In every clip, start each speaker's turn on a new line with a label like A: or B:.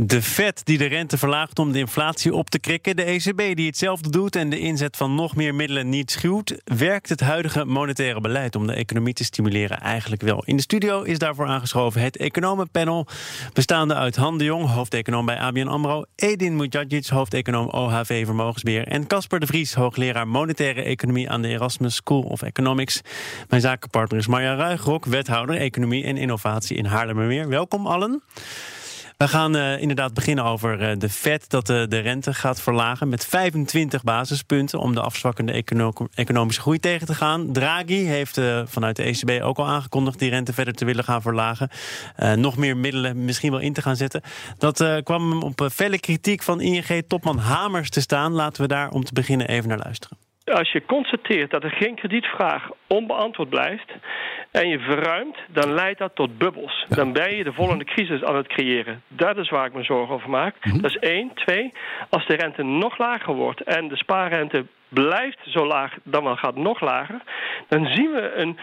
A: De Fed die de rente verlaagt om de inflatie op te krikken. De ECB die hetzelfde doet en de inzet van nog meer middelen niet schuwt. Werkt het huidige monetaire beleid om de economie te stimuleren eigenlijk wel? In de studio is daarvoor aangeschoven het economenpanel. Bestaande uit Han de Jong, hoofdeconoom bij ABN AMRO. Edin Mujadjic, hoofdeconoom OHV Vermogensbeheer. En Casper de Vries, hoogleraar monetaire economie aan de Erasmus School of Economics. Mijn zakenpartner is Marja Ruigrok, wethouder economie en innovatie in Haarlemmermeer. Welkom allen. We gaan uh, inderdaad beginnen over uh, de Fed dat uh, de rente gaat verlagen met 25 basispunten om de afzwakkende econo economische groei tegen te gaan. Draghi heeft vanuit de ECB ook al aangekondigd die rente verder te willen gaan verlagen. nog meer middelen misschien wel in te gaan zetten. Dat kwam op felle kritiek van ING-topman Hamers te staan. Laten we daar om te beginnen even naar luisteren.
B: Als je constateert dat er geen kredietvraag onbeantwoord blijft en je verruimt, dan leidt dat tot bubbels. Dan ben je de volgende crisis aan het creëren. Dat is waar ik me zorgen over maak. Mhm. Dat is één. Twee, als de rente nog lager wordt en de spaarrente blijft zo laag, dan wel gaat nog lager, dan zien we een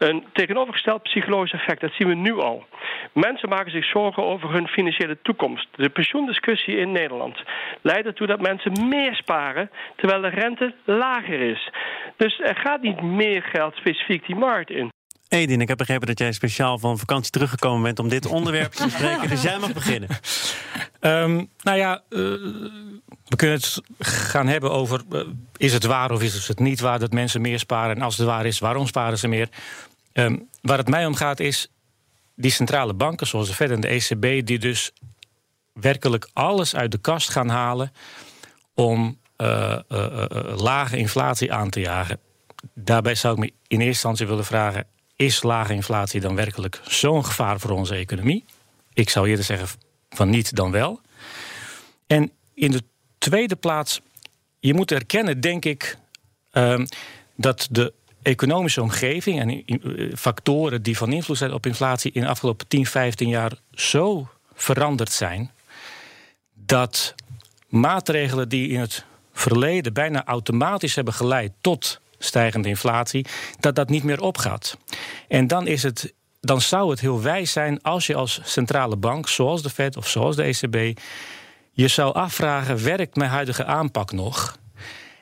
B: een tegenovergesteld psychologisch effect. Dat zien we nu al. Mensen maken zich zorgen over hun financiële toekomst. De pensioendiscussie in Nederland leidt ertoe dat mensen meer sparen terwijl de rente lager is. Dus er gaat niet meer geld specifiek die markt in.
A: Edin, ik heb begrepen dat jij speciaal van vakantie teruggekomen bent om dit onderwerp te bespreken. Dus jij mag beginnen.
C: Um, nou ja, uh, we kunnen het gaan hebben over: uh, is het waar of is het niet waar dat mensen meer sparen? En als het waar is, waarom sparen ze meer? Um, waar het mij om gaat is die centrale banken, zoals de Fed en de ECB, die dus werkelijk alles uit de kast gaan halen om uh, lage inflatie aan te jagen. Daarbij zou ik me in eerste instantie willen vragen: is lage inflatie dan werkelijk zo'n gevaar voor onze economie? Ik zou eerder zeggen van niet dan wel. En in de tweede plaats, je moet erkennen, denk ik, uh, dat de economische omgeving en eh, factoren die van invloed zijn op inflatie in de afgelopen 10, 15 jaar zo veranderd zijn dat maatregelen die in het verleden bijna automatisch hebben geleid tot stijgende inflatie, dat dat niet meer opgaat. En dan is het. Dan zou het heel wijs zijn als je als centrale bank, zoals de Fed of zoals de ECB, je zou afvragen: werkt mijn huidige aanpak nog?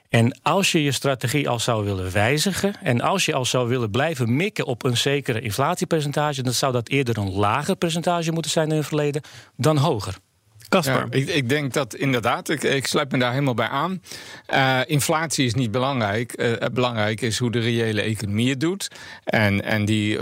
C: En als je je strategie al zou willen wijzigen en als je al zou willen blijven mikken op een zekere inflatiepercentage, dan zou dat eerder een lager percentage moeten zijn in het verleden dan hoger.
A: Kasper.
D: ik, ik, denk dat inderdaad, ik, ik sluit me daar helemaal bij aan. Uh, inflatie is niet belangrijk. Uh, belangrijk is hoe de reële economie het doet. En, en die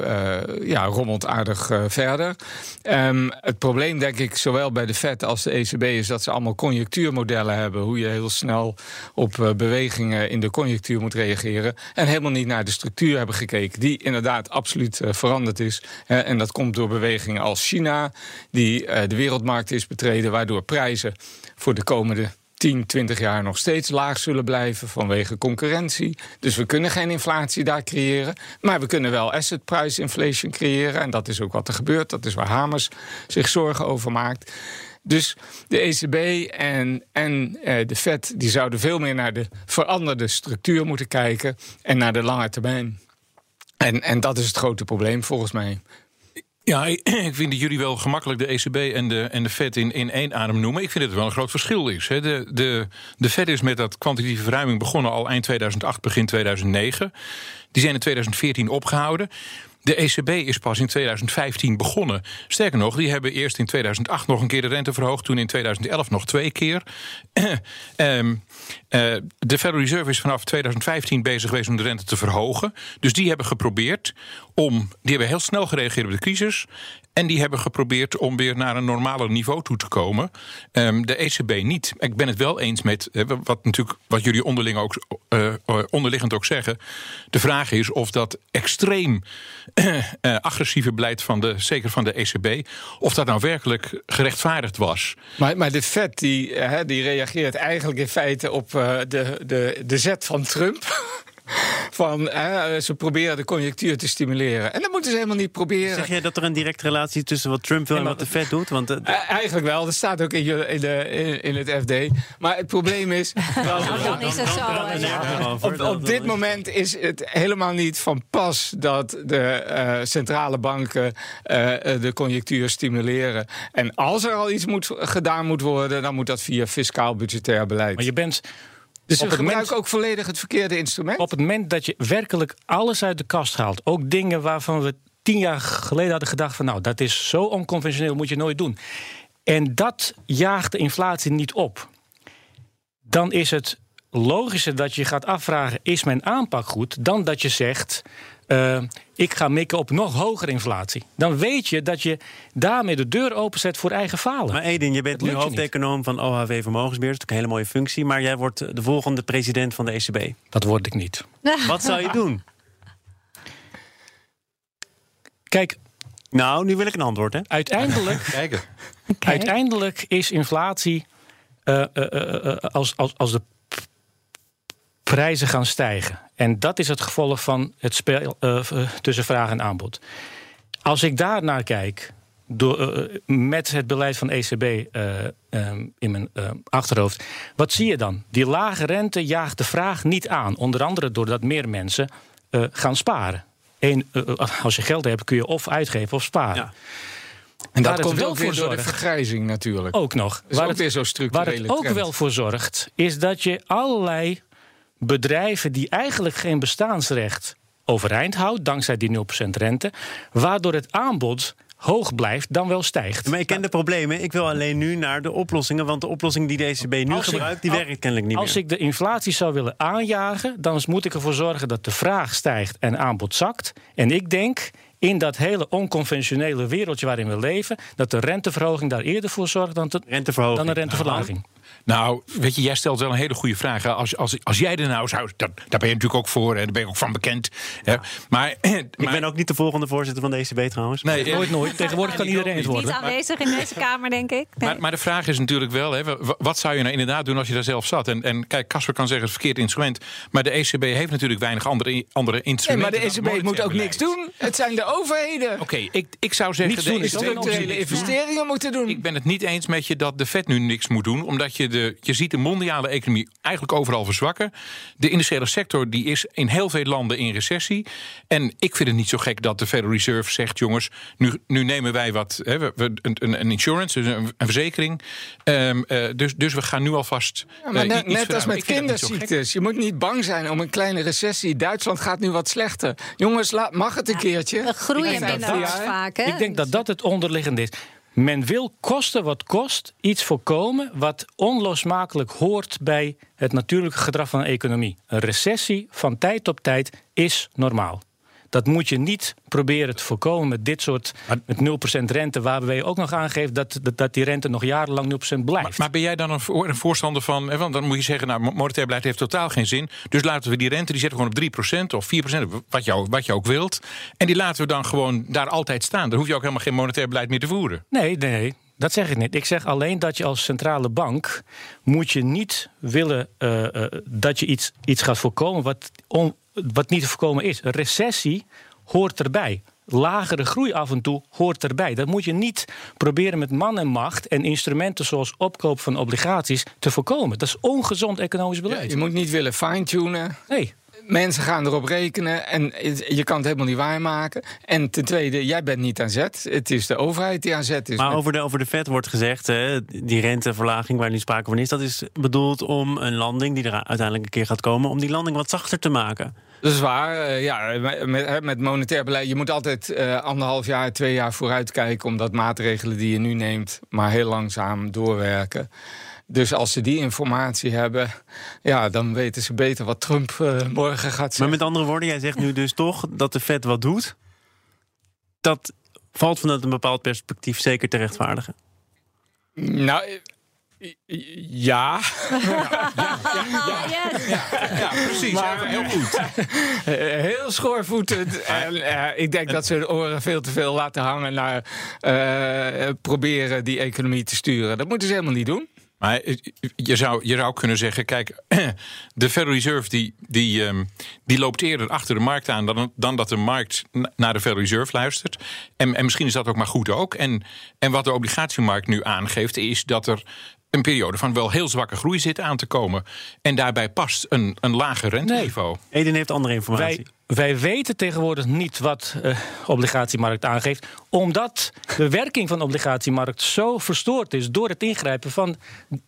D: ja, rommelt aardig verder. Um, het probleem, denk ik, zowel bij de Fed als de ECB is dat ze allemaal conjunctuurmodellen hebben. Hoe je heel snel op bewegingen in de conjunctuur moet reageren. En helemaal niet naar de structuur hebben gekeken, die inderdaad absoluut veranderd is. en dat komt door bewegingen als China, die de wereldmarkt is betreden waardoor prijzen voor de komende 10, 20 jaar nog steeds laag zullen blijven vanwege concurrentie. Dus we kunnen geen inflatie daar creëren. Maar we kunnen wel asset price inflation creëren. En dat is ook wat er gebeurt. Dat is waar Hamers zich zorgen over maakt. Dus de ECB en, en eh, de Fed die zouden veel meer naar de veranderde structuur moeten kijken en naar de lange termijn. En, en dat is het grote probleem volgens mij.
E: Ja, ik vind dat jullie wel gemakkelijk de ECB en de, en de Fed in, in één adem noemen. Ik vind dat er wel een groot verschil is. De, de, de Fed is met dat kwantitatieve verruiming begonnen al eind 2008, begin 2009. Die zijn in 2014 opgehouden. De ECB is pas in 2015 begonnen. Sterker nog, die hebben eerst in 2008 nog een keer de rente verhoogd, toen in 2011 nog twee keer. um, de Federal Reserve is vanaf 2015 bezig geweest om de rente te verhogen. Dus die hebben geprobeerd om. Die hebben heel snel gereageerd op de crisis. En die hebben geprobeerd om weer naar een normaler niveau toe te komen. Um, de ECB niet. Ik ben het wel eens met wat, natuurlijk, wat jullie onderling ook, uh, onderliggend ook zeggen. De vraag is of dat extreem agressieve beleid van de, zeker van de ECB, of dat nou werkelijk gerechtvaardigd was.
D: Maar, maar de Fed die, die reageert eigenlijk in feite op de, de, de zet van Trump. van eh, ze proberen de conjunctuur te stimuleren. En dat moeten ze helemaal niet proberen.
A: Zeg jij dat er een directe relatie tussen wat Trump wil en wat de Fed doet? Want uh,
D: uh, eigenlijk wel, dat staat ook in, je, in, de, in, in, het FD. Maar het probleem is.
F: Dan is het zo.
D: Op, dit moment is het helemaal niet van pas dat de centrale banken de conjunctuur stimuleren. En als er al iets moet, gedaan moet worden, dan moet dat via fiscaal budgetair beleid.
C: Maar je bent.
D: Dus we gebruiken ook volledig het verkeerde instrument.
C: Op het moment dat je werkelijk alles uit de kast haalt, ook dingen waarvan we tien jaar geleden hadden gedacht van nou, dat is zo onconventioneel, moet je nooit doen. En dat jaagt de inflatie niet op. Dan is het logischer dat je gaat afvragen: is mijn aanpak goed? Dan dat je zegt: uh, ik ga mikken op nog hogere inflatie. Dan weet je dat je daarmee de deur openzet voor eigen falen.
A: Maar Edin, je bent nu hoofdeconoom van OHW Vermogensbeheer. Dat is een hele mooie functie. Maar jij wordt de volgende president van de ECB.
C: Dat word ik niet.
A: Wat zou je doen?
C: Kijk.
A: Nou, nu wil ik een antwoord, hè?
C: Uiteindelijk,
E: Kijken.
C: uiteindelijk is inflatie... Uh, uh, als, als, als de prijzen gaan stijgen. En dat is het gevolg van het spel uh, tussen vraag en aanbod. Als ik daar naar kijk, door, uh, met het beleid van ECB uh, um, in mijn achterhoofd, wat zie je dan? Die lage rente jaagt de vraag niet aan. Onder andere doordat meer mensen gaan sparen. Eén, als je geld hebt, kun je of uitgeven of sparen.
D: Ja. En dat komt wel voor door de vergrijzing natuurlijk.
C: Ook nog.
D: Is ook het, weer zo structurele
C: Waar het ook
D: trend.
C: wel voor zorgt, is dat je allerlei bedrijven die eigenlijk geen bestaansrecht overeind houdt, dankzij die 0% rente, waardoor het aanbod hoog blijft dan wel stijgt.
A: Maar ik ken de problemen. Ik wil alleen nu naar de oplossingen. Want de oplossing die de ECB nu
C: Als ik-
A: gebruikt, die werkt kennelijk niet
C: Als
A: meer.
C: ik de inflatie zou willen aanjagen, dan moet ik ervoor zorgen dat de vraag stijgt en aanbod zakt. En ik denk in dat hele onconventionele wereldje waarin we leven, dat de renteverhoging daar eerder voor zorgt dan, de,
A: Renteverhoging.
C: dan een renteverlaging.
E: Nou, weet je, jij stelt wel een hele goede vraag. hè. Als, als, als jij er nou zou. Dat, daar ben je natuurlijk ook voor, hè, daar ben je ook van bekend. Hè. Maar,
A: Ik ben ook niet de volgende voorzitter van de ECB trouwens.
E: Nee, eh,
C: Nooit, nooit. Tegenwoordig kan iedereen het
F: Niet
C: worden.
F: aanwezig in deze kamer, denk ik. Nee.
E: Maar, maar de vraag is natuurlijk wel, hè, wa- wat zou je nou inderdaad doen als je daar zelf zat? En, en kijk, Casper kan zeggen het is een verkeerd instrument. Maar de ECB heeft natuurlijk weinig andere, andere
D: Nee,
E: instrumenten.
D: maar de ECB moet ook niks doen. Het zijn de overheden.
E: Oké, ik, ik zou zeggen,
C: Niets
E: de
C: doen is
E: ECB
D: Structurele investeringen moeten doen.
E: Ik ben het niet eens met je dat de Fed nu niks moet doen. Omdat je, de, je ziet de mondiale economie eigenlijk overal verzwakken. De industriële sector die is in heel veel landen in recessie. En ik vind het niet zo gek dat de Federal Reserve zegt... jongens, nu, nu nemen wij wat, hè, we, we- een, een, een insurance, dus een, een verzekering. Ehm, eh, dus, dus we gaan nu alvast
D: Ja, maar
E: eh,
D: net,
E: iets
D: net als met kinderziektes. Je moet niet bang zijn om een kleine recessie. Duitsland gaat nu wat slechter. Jongens, laat, mag het een keertje?
F: We groeien
D: hè?
F: vaak. Hè?
C: Ik denk dat dat het onderliggende is. Men wil kosten wat kost iets voorkomen wat onlosmakelijk hoort bij het natuurlijke gedrag van een economie. Een recessie van tijd tot tijd is normaal. Dat moet je niet proberen te voorkomen met dit soort met 0% rente, waarbij je ook nog aangeeft dat, dat, dat die rente nog jarenlang 0% blijft.
E: Maar, maar ben jij dan een, voor- een voorstander van... hè, want dan moet je zeggen, nou, mo- monetair beleid heeft totaal geen zin. Dus laten we die rente, die zetten we gewoon op 3% of 4%, wat je, wat je ook wilt. En die laten we dan gewoon daar altijd staan. Dan hoef je ook helemaal geen monetair beleid meer te voeren.
C: Nee, nee, nee, dat zeg ik niet. Ik zeg alleen dat je als centrale bank moet je niet willen eh, eh, dat je iets, iets gaat voorkomen wat, on- wat niet te voorkomen is. Een recessie hoort erbij. Lagere groei af en toe hoort erbij. Dat moet je niet proberen met man en macht en instrumenten zoals opkoop van obligaties te voorkomen. Dat is ongezond economisch beleid.
D: Je moet niet willen fine-tunen.
C: Nee.
D: Mensen gaan erop rekenen en je kan het helemaal niet waarmaken. En ten tweede, jij bent niet aan zet. Het is de overheid die aan zet is.
A: Maar
D: Met-
A: over de, over de Fed wordt gezegd, hè, die renteverlaging waar nu sprake van is, dat is bedoeld om een landing die er uiteindelijk een keer gaat komen, om die landing wat zachter te maken.
D: Dat is waar. eh, ja, met, met, monetair beleid. Je moet altijd eh, anderhalf jaar, twee jaar vooruit kijken. Omdat maatregelen die je nu neemt, maar heel langzaam doorwerken. Dus als ze die informatie hebben, ja, dan weten ze beter wat Trump eh, morgen gaat
A: Maar
D: zeggen.
A: met andere woorden, jij zegt nu dus toch dat de Fed wat doet. Dat valt vanuit een bepaald perspectief zeker te rechtvaardigen.
D: Nou, eh, ja.
F: Yes.
E: Ja, precies.
D: Maar-
E: heel goed.
D: Eh, Heel schoorvoetend. En eh, ik denk dat ze de oren veel te veel laten hangen naar eh, proberen die economie te sturen. Dat moeten ze helemaal niet doen.
E: Maar je zou, je zou kunnen zeggen, kijk, de Federal Reserve die, die, ehm, die loopt eerder achter de markt aan dan, dan dat de markt naar de Federal Reserve luistert. En, en misschien is dat ook maar goed ook. En, en wat de obligatiemarkt nu aangeeft, is dat er een periode van wel heel zwakke groei zit aan te komen. En daarbij past een, een lager renteniveau.
A: Nee. Eden heeft andere informatie.
C: Wij weten tegenwoordig niet wat de uh, obligatiemarkt aangeeft, omdat de werking van de obligatiemarkt zo verstoord is door het ingrijpen van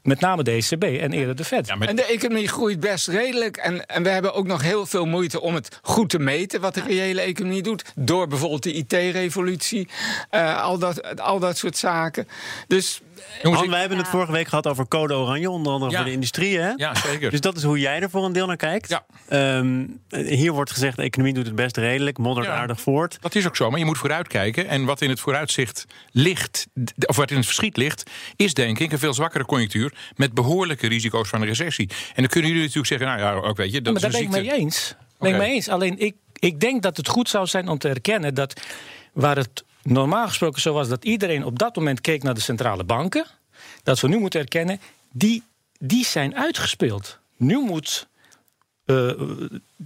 C: met name de ECB en eerder de Fed. Ja,
D: En de economie groeit best redelijk. En, en we hebben ook nog heel veel moeite om het goed te meten wat de reële economie doet. Door bijvoorbeeld de IT-revolutie, uh, al, dat, al dat soort zaken. Dus
A: Jongens, Han, wij hebben het vorige week gehad over code oranje, onder andere voor de industrie. Hè?
E: Ja, zeker.
A: Dus dat is hoe jij er voor een deel naar kijkt.
E: Ja.
A: Um, hier wordt gezegd, de economie doet het best redelijk, moddert ja, aardig voort.
E: Dat is ook zo, maar je moet vooruitkijken. En wat in het vooruitzicht ligt, of wat in het verschiet ligt, is denk ik een veel zwakkere conjunctuur met behoorlijke risico's van een recessie. En dan kunnen jullie natuurlijk zeggen, nou ja, ook weet je, dat
C: maar
E: is
C: daar ben ik mee eens. Ben ik mee eens. Alleen ik, ik denk dat het goed zou zijn om te erkennen dat waar het normaal gesproken zo was dat iedereen op dat moment keek naar de centrale banken dat we nu moeten erkennen, die, die zijn uitgespeeld. Nu moet. Uh,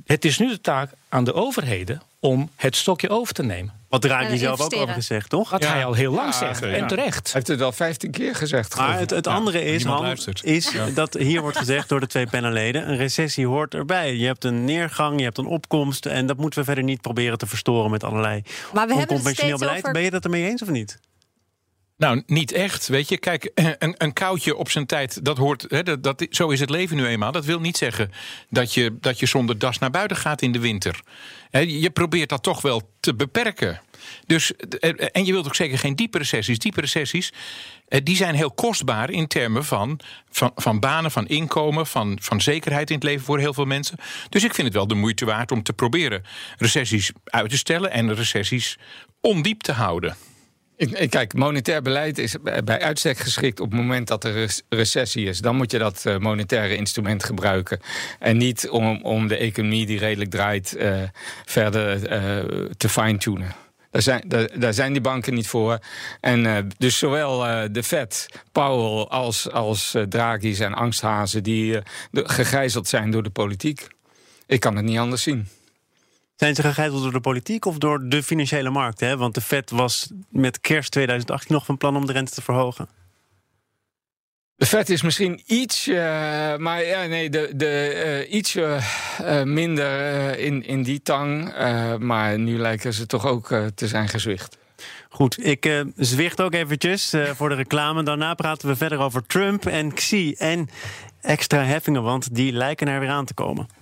C: het is nu de taak aan de overheden om het stokje over te nemen.
A: Wat Draghi uh, zelf ook over gezegd, toch?
C: Wat hij al heel lang ja, zegt, en terecht.
D: Hij heeft het al 15 keer gezegd.
A: Maar het, het andere is, Han, is dat hier wordt gezegd door de twee panelleden... een recessie hoort erbij. Je hebt een neergang, je hebt een opkomst... en dat moeten we verder niet proberen te verstoren met allerlei maar we onconventioneel beleid. Over... Ben je dat ermee eens of niet?
E: Nou, niet echt. Weet je, kijk, een, een koudje op zijn tijd, dat hoort. Hè, dat, dat, zo is het leven nu eenmaal. Dat wil niet zeggen dat je, dat je zonder das naar buiten gaat in de winter. je probeert dat toch wel te beperken. Dus, en je wilt ook zeker geen diepe recessies. Diepe recessies die zijn heel kostbaar in termen van, van, van banen, van inkomen, van, van zekerheid in het leven voor heel veel mensen. Dus ik vind het wel de moeite waard om te proberen recessies uit te stellen en recessies ondiep te houden.
D: Kijk, monetair beleid is bij uitstek geschikt op het moment dat er recessie is. Dan moet je dat eh, monetaire instrument gebruiken. En niet om, om de economie die redelijk draait uh, verder uh, te fine-tunen. Daar zijn, daar, zijn die banken niet voor. En dus zowel de Fed, Powell als, als Draghi zijn angsthazen die gegijzeld zijn door de politiek. Ik kan het niet anders zien.
A: Zijn ze gegijzeld door de politiek of door de financiële markt? Hè? Want de Fed was met kerst 2018 nog van plan om de rente te verhogen.
D: De vet is misschien iets, uh, maar ja, nee, de, de, uh, iets uh, minder in, in die tang. maar nu lijken ze toch ook te zijn gezwicht.
A: Goed, ik zwicht ook eventjes voor de reclame. Daarna praten we verder over Trump en Xi en extra heffingen, want die lijken er weer aan te komen.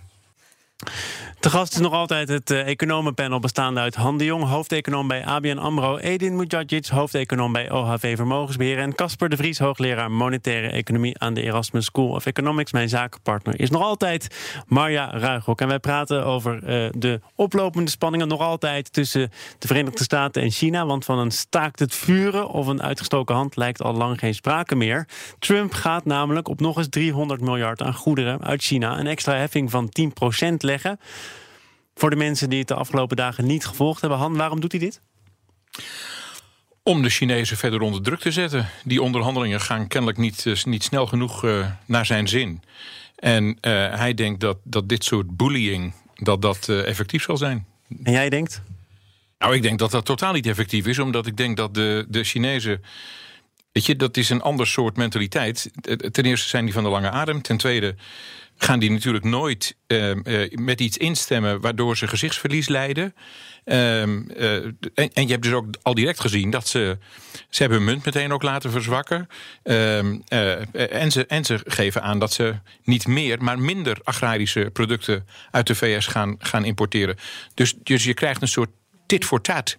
A: Te gast is nog altijd het uh, economenpanel bestaande uit Han de Jong, hoofdeconoom bij ABN AMRO, Edin Mujadjic, hoofdeconoom bij OHV Vermogensbeheer en Casper de Vries, hoogleraar monetaire economie aan de Erasmus School of Economics. Mijn zakenpartner is nog altijd Marja Ruigrok. En wij praten over uh, de oplopende spanningen nog altijd tussen de Verenigde Staten en China, want van een staakt het vuren of een uitgestoken hand lijkt al lang geen sprake meer. Trump gaat namelijk op nog eens 300 miljard aan goederen uit China een extra heffing van 10% leggen. Voor de mensen die het de afgelopen dagen niet gevolgd hebben, Han, waarom doet hij dit?
E: Om de Chinezen verder onder druk te zetten. Die onderhandelingen gaan kennelijk niet, eh, niet snel genoeg uh, naar zijn zin. En uh, hij denkt dat, dat dit soort bullying dat dat uh, effectief zal zijn.
A: En jij denkt?
E: Nou, ik denk dat dat totaal niet effectief is, omdat ik denk dat de, de Chinezen. Dat is een ander soort mentaliteit. Ten eerste zijn die van de lange adem. Ten tweede gaan die natuurlijk nooit uh, uh, met iets instemmen waardoor ze gezichtsverlies lijden. Uh, en, en, je hebt dus ook al direct gezien dat ze. Ze hebben hun munt meteen ook laten verzwakken. Ehm, en, ze, en ze geven aan dat ze niet meer, maar minder agrarische producten uit de VS gaan, gaan importeren. Dus, dus je krijgt een soort tit voor tat.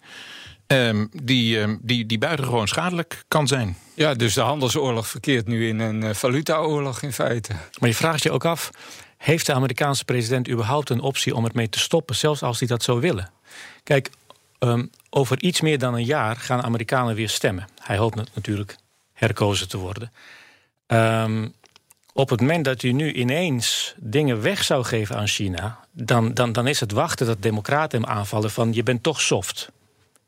E: Um, die, um, die, die buitengewoon schadelijk kan zijn.
D: Ja, dus de handelsoorlog verkeert nu in een uh, valutaoorlog in feite.
C: Maar je vraagt je ook af: heeft de Amerikaanse president überhaupt een optie om ermee te stoppen, zelfs als hij dat zou willen? Kijk, um, over iets meer dan een jaar gaan Amerikanen weer stemmen. Hij hoopt natuurlijk herkozen te worden. op het moment dat u nu ineens dingen weg zou geven aan China, dan, dan, dan is het wachten dat democraten hem aanvallen van je bent toch soft.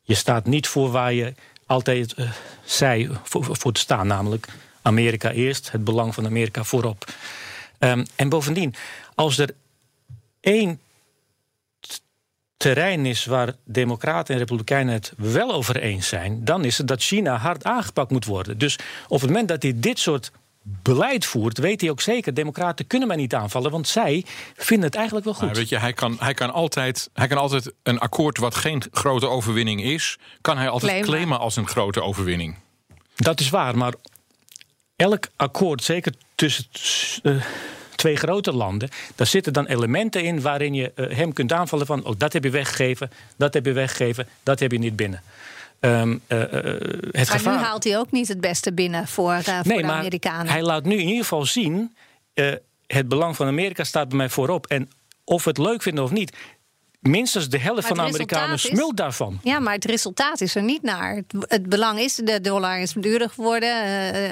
C: Je staat niet voor waar je altijd uh, zei voor, te staan, namelijk Amerika eerst, het belang van Amerika voorop. Ehm, en bovendien, als er één terrein is waar Democraten en Republikeinen het wel over eens zijn, dan is het dat China hard aangepakt moet worden. Dus op het moment dat hij dit soort beleid voert, weet hij ook zeker: Democraten kunnen mij niet aanvallen, want zij vinden het eigenlijk wel goed.
E: Maar weet je, hij kan, hij, kan altijd, hij kan altijd een akkoord wat geen grote overwinning is, kan hij altijd
F: Claimen.
E: claimen als een grote overwinning.
C: Dat is waar, maar elk akkoord, zeker tussen eh, twee grote landen, daar zitten dan elementen in waarin je eh, hem kunt aanvallen van, oh, dat heb je weggegeven, dat heb je weggegeven, dat heb je niet binnen. Eh, het
F: Maar
C: gevaar.
F: nu haalt hij ook niet het beste binnen voor, eh, voor
C: nee,
F: de
C: maar
F: Amerikanen.
C: hij laat nu in ieder geval zien, het belang van Amerika staat bij mij voorop. En of we het leuk vinden of niet, minstens de helft van de Amerikanen smult daarvan.
F: Ja, maar het resultaat is er niet naar. Het, het belang is, de dollar is duurder geworden.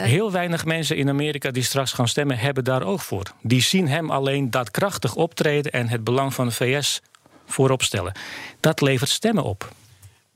C: Heel weinig mensen in Amerika die straks gaan stemmen, hebben daar oog voor. Die zien hem alleen daadkrachtig optreden en het belang van de VS voorop stellen. Dat levert stemmen op.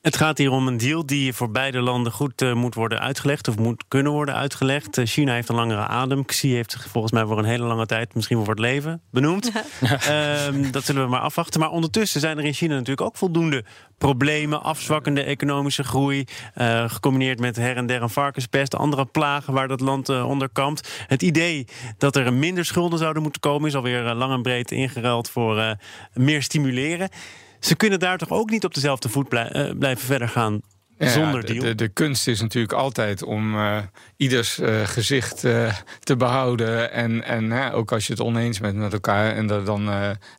A: Het gaat hier om een deal die voor beide landen goed eh, moet worden uitgelegd. Of moet kunnen worden uitgelegd. Eh, China heeft een langere adem. Xi heeft zich volgens mij voor een hele lange tijd, misschien wel voor het leven, benoemd. Ehm, dat zullen we maar afwachten. Maar ondertussen zijn er in China natuurlijk ook voldoende problemen. Afzwakkende economische groei. eh, gecombineerd met her en der een varkenspest. Andere plagen waar dat land onder kampt. Het idee dat er minder schulden zouden moeten komen... is alweer lang en breed ingeruild voor meer stimuleren. Ze kunnen daar toch ook niet op dezelfde voet blij- eh, blijven verder gaan
D: Ja,
A: zonder
D: de,
A: deal?
D: De, de kunst is natuurlijk altijd om eh, ieders eh, gezicht te behouden. En, en ook als je het oneens bent met elkaar en er dan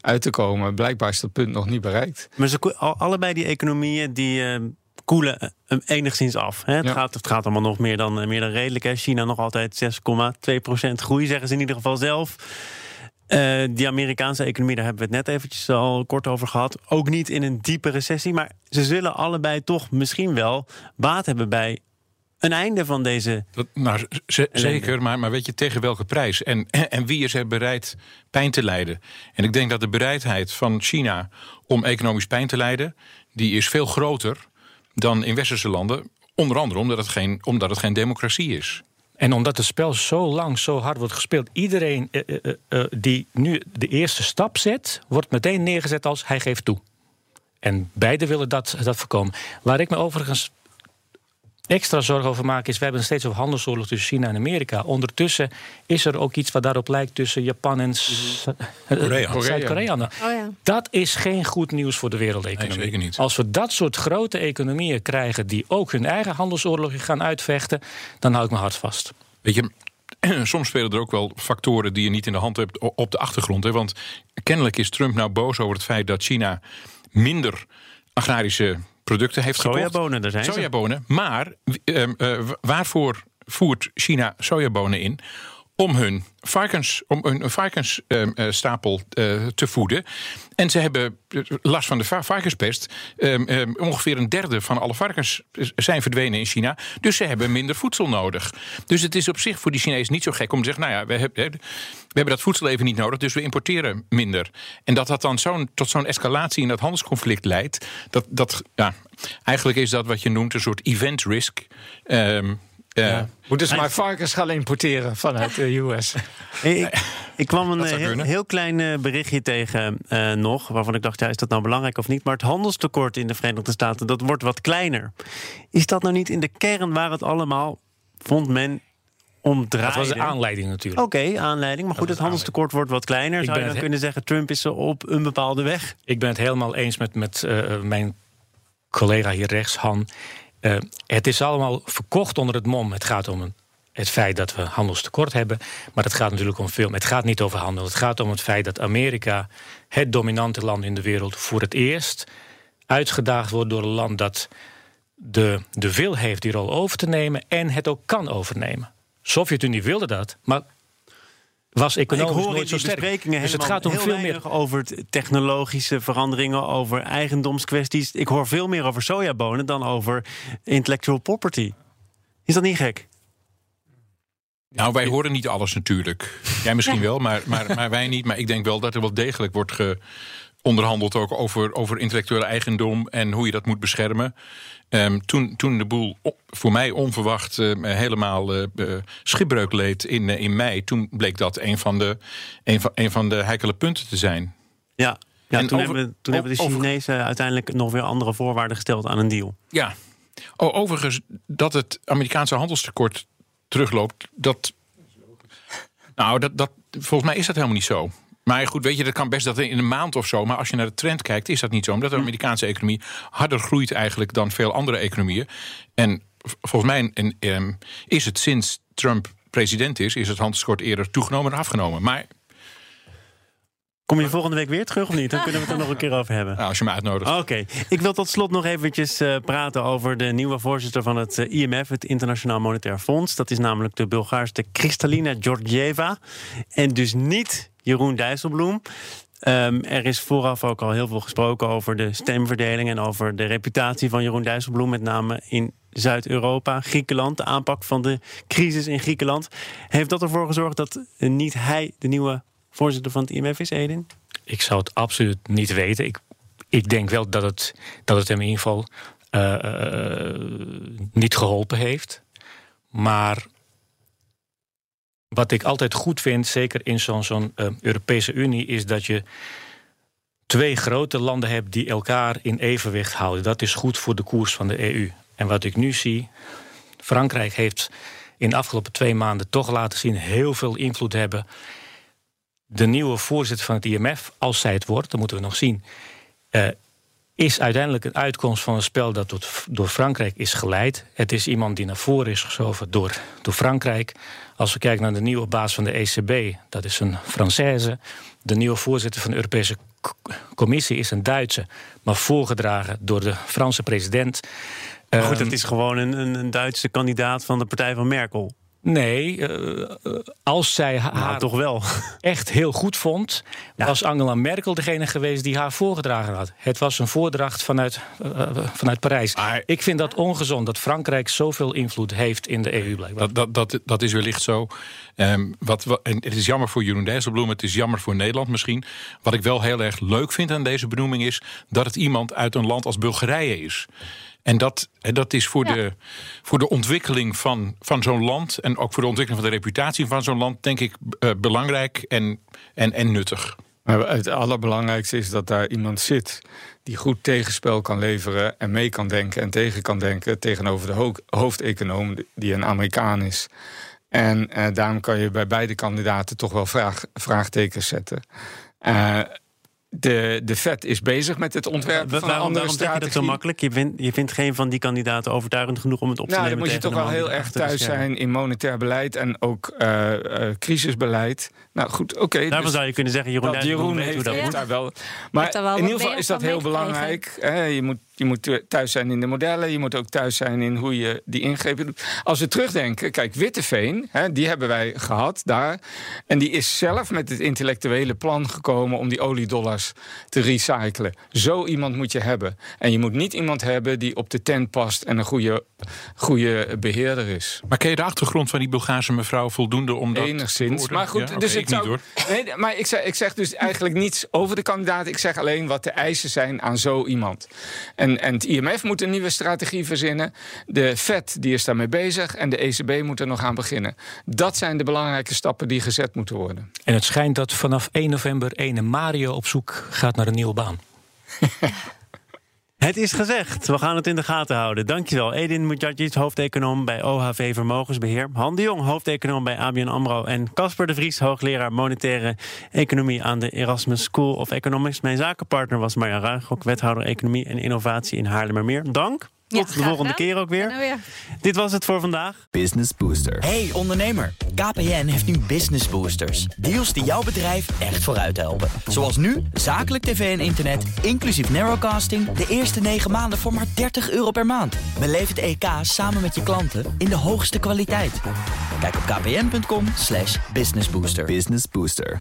D: uit te komen. Blijkbaar is dat punt nog niet bereikt.
A: Maar ze, allebei die economieën die koelen enigszins af. Hè? Het,
D: Ja.
A: gaat, het gaat allemaal nog meer dan, meer dan redelijk. Hè? China nog altijd 6,2% groei, zeggen ze in ieder geval zelf. Eh, die Amerikaanse economie, daar hebben we het net eventjes al kort over gehad. Ook niet in een diepe recessie. Maar ze zullen allebei toch misschien wel baat hebben bij een einde van deze.
E: Dat, nou, zeker, maar, maar weet je tegen welke prijs? En, en wie is er bereid pijn te lijden? En ik denk dat de bereidheid van China om economisch pijn te lijden... die is veel groter dan in westerse landen. Onder andere omdat het geen, omdat het geen democratie is.
C: En omdat het spel zo lang, zo hard wordt gespeeld, iedereen eh, eh, eh, die nu de eerste stap zet, wordt meteen neergezet als hij geeft toe. En beide willen dat, dat voorkomen. Waar ik me overigens extra zorgen over maak, is: we hebben steeds over handelsoorlog tussen China en Amerika. Ondertussen is er ook iets wat daarop lijkt tussen Japan en
E: Korea.
C: Zuid-Korea.
F: Oh ja.
C: Dat is geen goed nieuws voor de wereldeconomie.
E: Nee, zeker niet.
C: Als we dat soort grote economieën krijgen die ook hun eigen handelsoorlog gaan uitvechten, dan hou ik mijn hart vast.
E: Weet je, soms spelen er ook wel factoren die je niet in de hand hebt op de achtergrond. Hè? Want kennelijk is Trump nou boos over het feit dat China minder agrarische producten heeft gekocht.
A: Sojabonen, daar zijn ze.
E: Sojabonen. Maar ehm, eh, wa- waarvoor voert China sojabonen in? Om hun varkens, om hun varkensstapel eh, te voeden. En ze hebben eh, last van de va- varkenspest. Ehm, ehm, ongeveer een derde van alle varkens zijn verdwenen in China. Dus ze hebben minder voedsel nodig. Dus het is op zich voor die Chinezen niet zo gek om te zeggen: nou ja, we hebben, we hebben dat voedsel even niet nodig, dus we importeren minder. En dat dat dan tot zo'n escalatie in dat handelsconflict leidt. Dat, dat, ja, eigenlijk is dat wat je noemt een soort event risk. Ehm, eh,
D: Moeten ze maar varkens gaan importeren vanuit de US?
A: Ik, ik kwam een eh, heel, klein eh, berichtje tegen eh, nog, waarvan ik dacht, ja, is dat nou belangrijk of niet? Maar het handelstekort in de Verenigde Staten, dat wordt wat kleiner. Is dat nou niet in de kern waar het allemaal, vond men, om draaide?
C: Dat was de aanleiding natuurlijk.
A: Oké, aanleiding. Maar goed, het handelstekort wordt wat kleiner.
C: Ik
A: Zou je dan kunnen zeggen, Trump is op een bepaalde weg?
C: Ik ben het helemaal eens met, met eh, mijn collega hier rechts, Han. Eh, het is allemaal verkocht onder het mom. Het gaat om een, het feit dat we handelstekort hebben. Maar het gaat natuurlijk om veel. Het gaat niet over handel. Het gaat om het feit dat Amerika, het dominante land in de wereld, voor het eerst uitgedaagd wordt door een land dat de, de wil heeft die rol over te nemen en het ook kan overnemen. Sovjet-Unie wilde dat, maar was
A: ik hoor in
C: nooit zo
A: die
C: sterk.
A: besprekingen
C: Dus het gaat om
A: heel
C: veel meer.
A: over technologische veranderingen, over eigendomskwesties. Ik hoor veel meer over sojabonen dan over intellectual property. Is dat niet gek?
E: Nou, wij horen niet alles natuurlijk. Jij misschien wel, maar, maar, maar wij niet. Maar ik denk wel dat er wel degelijk wordt ge, onderhandeld ook over, over intellectuele eigendom en hoe je dat moet beschermen. Ehm, toen, toen de boel voor mij onverwacht eh, helemaal eh, schipbreuk leed in, eh, in mei, toen bleek dat een van de, een van, een van de heikele punten te zijn.
A: Ja, ja
E: En
A: toen,
E: over-
A: hebben, toen hebben de Chinezen uiteindelijk nog weer andere voorwaarden gesteld aan een deal.
E: Ja. Oh, overigens, dat het Amerikaanse handelstekort terugloopt, dat. Nou, dat, dat, volgens mij is dat helemaal niet zo. Maar goed, weet je, dat kan best dat in een maand of zo. Maar als je naar de trend kijkt, is dat niet zo. Omdat de Amerikaanse economie harder groeit eigenlijk dan veel andere economieën. En volgens mij en, ehm, is het sinds Trump president is, is het handelstekort eerder toegenomen dan afgenomen. Maar
A: Kom je volgende week weer terug of niet? Dan kunnen we het er nog een keer over hebben.
E: nou, als je me uitnodigt.
A: Oké, ik wil tot slot nog eventjes eh, praten over de nieuwe voorzitter van het eh, IMF, het Internationaal Monetair Fonds. Dat is namelijk de Bulgaarse Kristalina Georgieva. En dus niet Jeroen Dijsselbloem. Ehm, er is vooraf ook al heel veel gesproken over de stemverdeling en over de reputatie van Jeroen Dijsselbloem, met name in Zuid-Europa, Griekenland, de aanpak van de crisis in Griekenland. Heeft dat ervoor gezorgd dat niet hij de nieuwe voorzitter van het IMF is, Edin?
C: Ik zou het absoluut niet weten. Ik, ik denk wel dat het, dat het hem in ieder geval eh, eh, niet geholpen heeft. Maar wat ik altijd goed vind, zeker in zo'n eh, Europese Unie, is dat je twee grote landen hebt die elkaar in evenwicht houden. Dat is goed voor de koers van de EU. En wat ik nu zie, Frankrijk heeft in de afgelopen twee maanden toch laten zien heel veel invloed hebben de nieuwe voorzitter van het IMF, als zij het wordt, dat moeten we nog zien, eh, is uiteindelijk een uitkomst van een spel dat door, door Frankrijk is geleid. Het is iemand die naar voren is geschoven door, door Frankrijk. Als we kijken naar de nieuwe baas van de ECB, dat is een Française. De nieuwe voorzitter van de Europese Commissie is een Duitse, maar voorgedragen door de Franse president.
A: Maar goed,
C: Ehm,
A: dat is gewoon een, een, een Duitse kandidaat van de partij van Merkel.
C: Nee, eh, eh, als zij
A: Nou,
C: haar
A: toch wel.
C: echt heel goed vond, was Angela Merkel degene geweest die haar voorgedragen had. Het was een voordracht vanuit, eh, vanuit Parijs.
E: Maar-
C: Ik vind dat ongezond dat Frankrijk zoveel invloed heeft in de EU blijkbaar.
E: Dat, dat, dat, dat is wellicht zo. Ehm, wat, wat- en het is jammer voor Jeroen Dijsselbloem, het is jammer voor Nederland misschien. Wat ik wel heel erg leuk vind aan deze benoeming is dat het iemand uit een land als Bulgarije is. En dat, dat is voor, de, voor de ontwikkeling van, van zo'n land en ook voor de ontwikkeling van de reputatie van zo'n land, denk ik, eh, belangrijk en, en, en nuttig.
D: Maar het allerbelangrijkste is dat daar iemand zit die goed tegenspel kan leveren en mee kan denken en tegen kan denken tegenover de ho- hoofdeconoom die een Amerikaan is. En eh, daarom kan je bij beide kandidaten toch wel vraag, vraagtekens zetten. Eh, de, de Fed is bezig met het ontwerpen van een
A: waarom
D: andere
A: waarom zeg je dat zo makkelijk? Je vindt, je vindt geen van die kandidaten overtuigend genoeg om het op te
D: Nou, dan
A: nemen
D: moet je toch wel heel erg thuis zijn in monetair beleid en ook eh, eh, crisisbeleid. Nou goed, oké.
A: Daarvan
D: dus-
A: zou je kunnen zeggen, Jeroen
D: dat Jeroen
A: hoe
D: heeft,
A: dat
D: heeft
A: moet.
D: daar wel. Maar
F: daar wel
D: in ieder geval is dat heel belangrijk. Hè? Je, moet, je moet thuis zijn in de modellen. Je moet ook thuis zijn in hoe je die ingrepen doet. Als we terugdenken, kijk, Witteveen, hè, die hebben wij gehad daar. En die is zelf met het intellectuele plan gekomen om die oliedollars te recyclen. Zo iemand moet je hebben. En je moet niet iemand hebben die op de tent past en een goede, goede beheerder is.
E: Maar ken je de achtergrond van die Bulgaarse mevrouw voldoende om dat te
D: Enigszins. Maar goed,
E: Ja?
D: dus ik
E: ik niet
D: zou.
E: hoor.
D: Nee, maar ik zeg, ik zeg dus eigenlijk niets over de kandidaat. Ik zeg alleen wat de eisen zijn aan zo iemand. En, en het IMF moet een nieuwe strategie verzinnen. De Fed die is daarmee bezig. En de ECB moet er nog aan beginnen. Dat zijn de belangrijke stappen die gezet moeten worden.
C: En het schijnt dat vanaf 1 november ene Mario op zoek gaat naar een nieuwe baan.
A: Het is gezegd. We gaan het in de gaten houden. Dankjewel. Edin Mujadjic, hoofdeconoom bij OHV Vermogensbeheer. Han de Jong, hoofdeconoom bij ABN AMRO. En Casper de Vries, hoogleraar monetaire economie aan de Erasmus School of Economics. Mijn zakenpartner was Marja Ruigrok, wethouder economie en innovatie in Haarlemmermeer. Dank.
F: Ja,
A: Tot de volgende
F: gedaan.
A: keer ook weer.
F: Dan weer.
A: Dit was het voor vandaag.
G: Business Booster. Hey ondernemer, KPN heeft nu Business Boosters. Deals die jouw bedrijf echt vooruit helpen. Zoals nu, zakelijk tv en internet, inclusief narrowcasting... de eerste 9 maanden voor maar 30 euro per maand. Beleef het EK samen met je klanten in de hoogste kwaliteit. Kijk op kpn.com slash businessbooster. Business Booster.